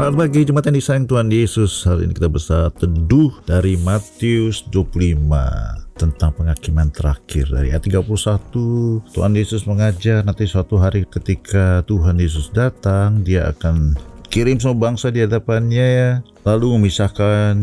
Selamat pagi jemaat yang disayang Tuhan Yesus. Hari ini kita bersama teduh dari Matius 25 tentang penghakiman terakhir dari ayat 31 Tuhan Yesus mengajar nanti suatu hari ketika Tuhan Yesus datang dia akan kirim semua bangsa di hadapannya ya lalu memisahkan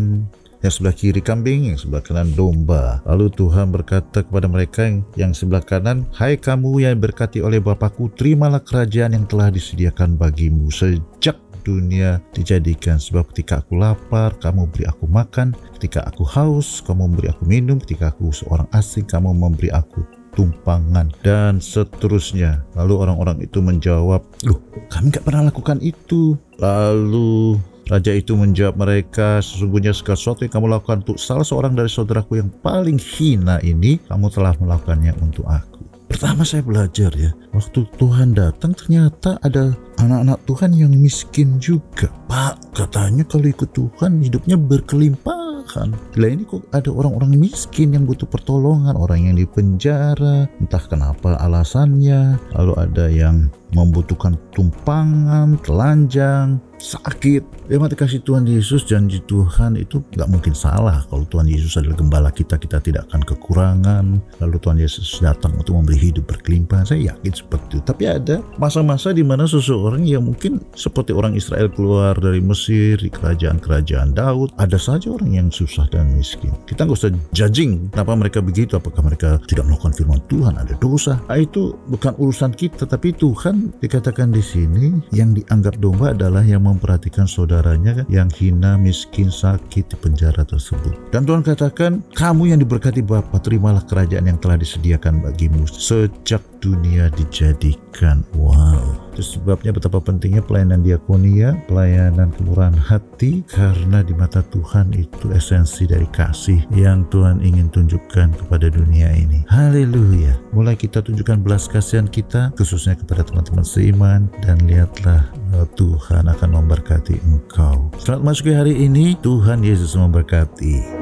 yang sebelah kiri kambing, yang sebelah kanan domba. Lalu Tuhan berkata kepada mereka yang, yang sebelah kanan, Hai kamu yang berkati oleh Bapakku, terimalah kerajaan yang telah disediakan bagimu. Sejak dunia dijadikan sebab ketika aku lapar kamu beri aku makan. Ketika aku haus kamu memberi aku minum. Ketika aku seorang asing kamu memberi aku tumpangan dan seterusnya. Lalu orang-orang itu menjawab loh kami gak pernah lakukan itu. Lalu Raja itu menjawab mereka, sesungguhnya segala sesuatu yang kamu lakukan untuk salah seorang dari saudaraku yang paling hina ini, kamu telah melakukannya untuk aku. Pertama saya belajar ya, waktu Tuhan datang ternyata ada anak-anak Tuhan yang miskin juga. Pak, katanya kalau ikut Tuhan hidupnya berkelimpahan. Gila ini kok ada orang-orang miskin yang butuh pertolongan, orang yang di penjara, entah kenapa alasannya. Lalu ada yang membutuhkan tumpangan, telanjang, sakit. Ya mati kasih Tuhan Yesus, janji Tuhan itu nggak mungkin salah. Kalau Tuhan Yesus adalah gembala kita, kita tidak akan kekurangan. Lalu Tuhan Yesus datang untuk memberi hidup berkelimpahan. Saya yakin seperti itu. Tapi ada masa-masa di mana seseorang yang mungkin seperti orang Israel keluar dari Mesir, di kerajaan-kerajaan Daud. Ada saja orang yang susah dan miskin. Kita nggak usah judging kenapa mereka begitu. Apakah mereka tidak melakukan firman Tuhan, ada dosa. Nah, itu bukan urusan kita, tapi Tuhan dikatakan di sini yang dianggap domba adalah yang memperhatikan saudaranya yang hina, miskin, sakit di penjara tersebut. Dan Tuhan katakan, kamu yang diberkati Bapa, terimalah kerajaan yang telah disediakan bagimu sejak dunia dijadikan. Wow. Itu sebabnya betapa pentingnya pelayanan diakonia, pelayanan kemurahan hati, karena di mata Tuhan itu esensi dari kasih yang Tuhan ingin tunjukkan kepada dunia ini. Haleluya. Mulai kita tunjukkan belas kasihan kita, khususnya kepada teman-teman seiman, dan lihatlah Tuhan akan memberkati engkau. Selamat masuk hari ini, Tuhan Yesus memberkati.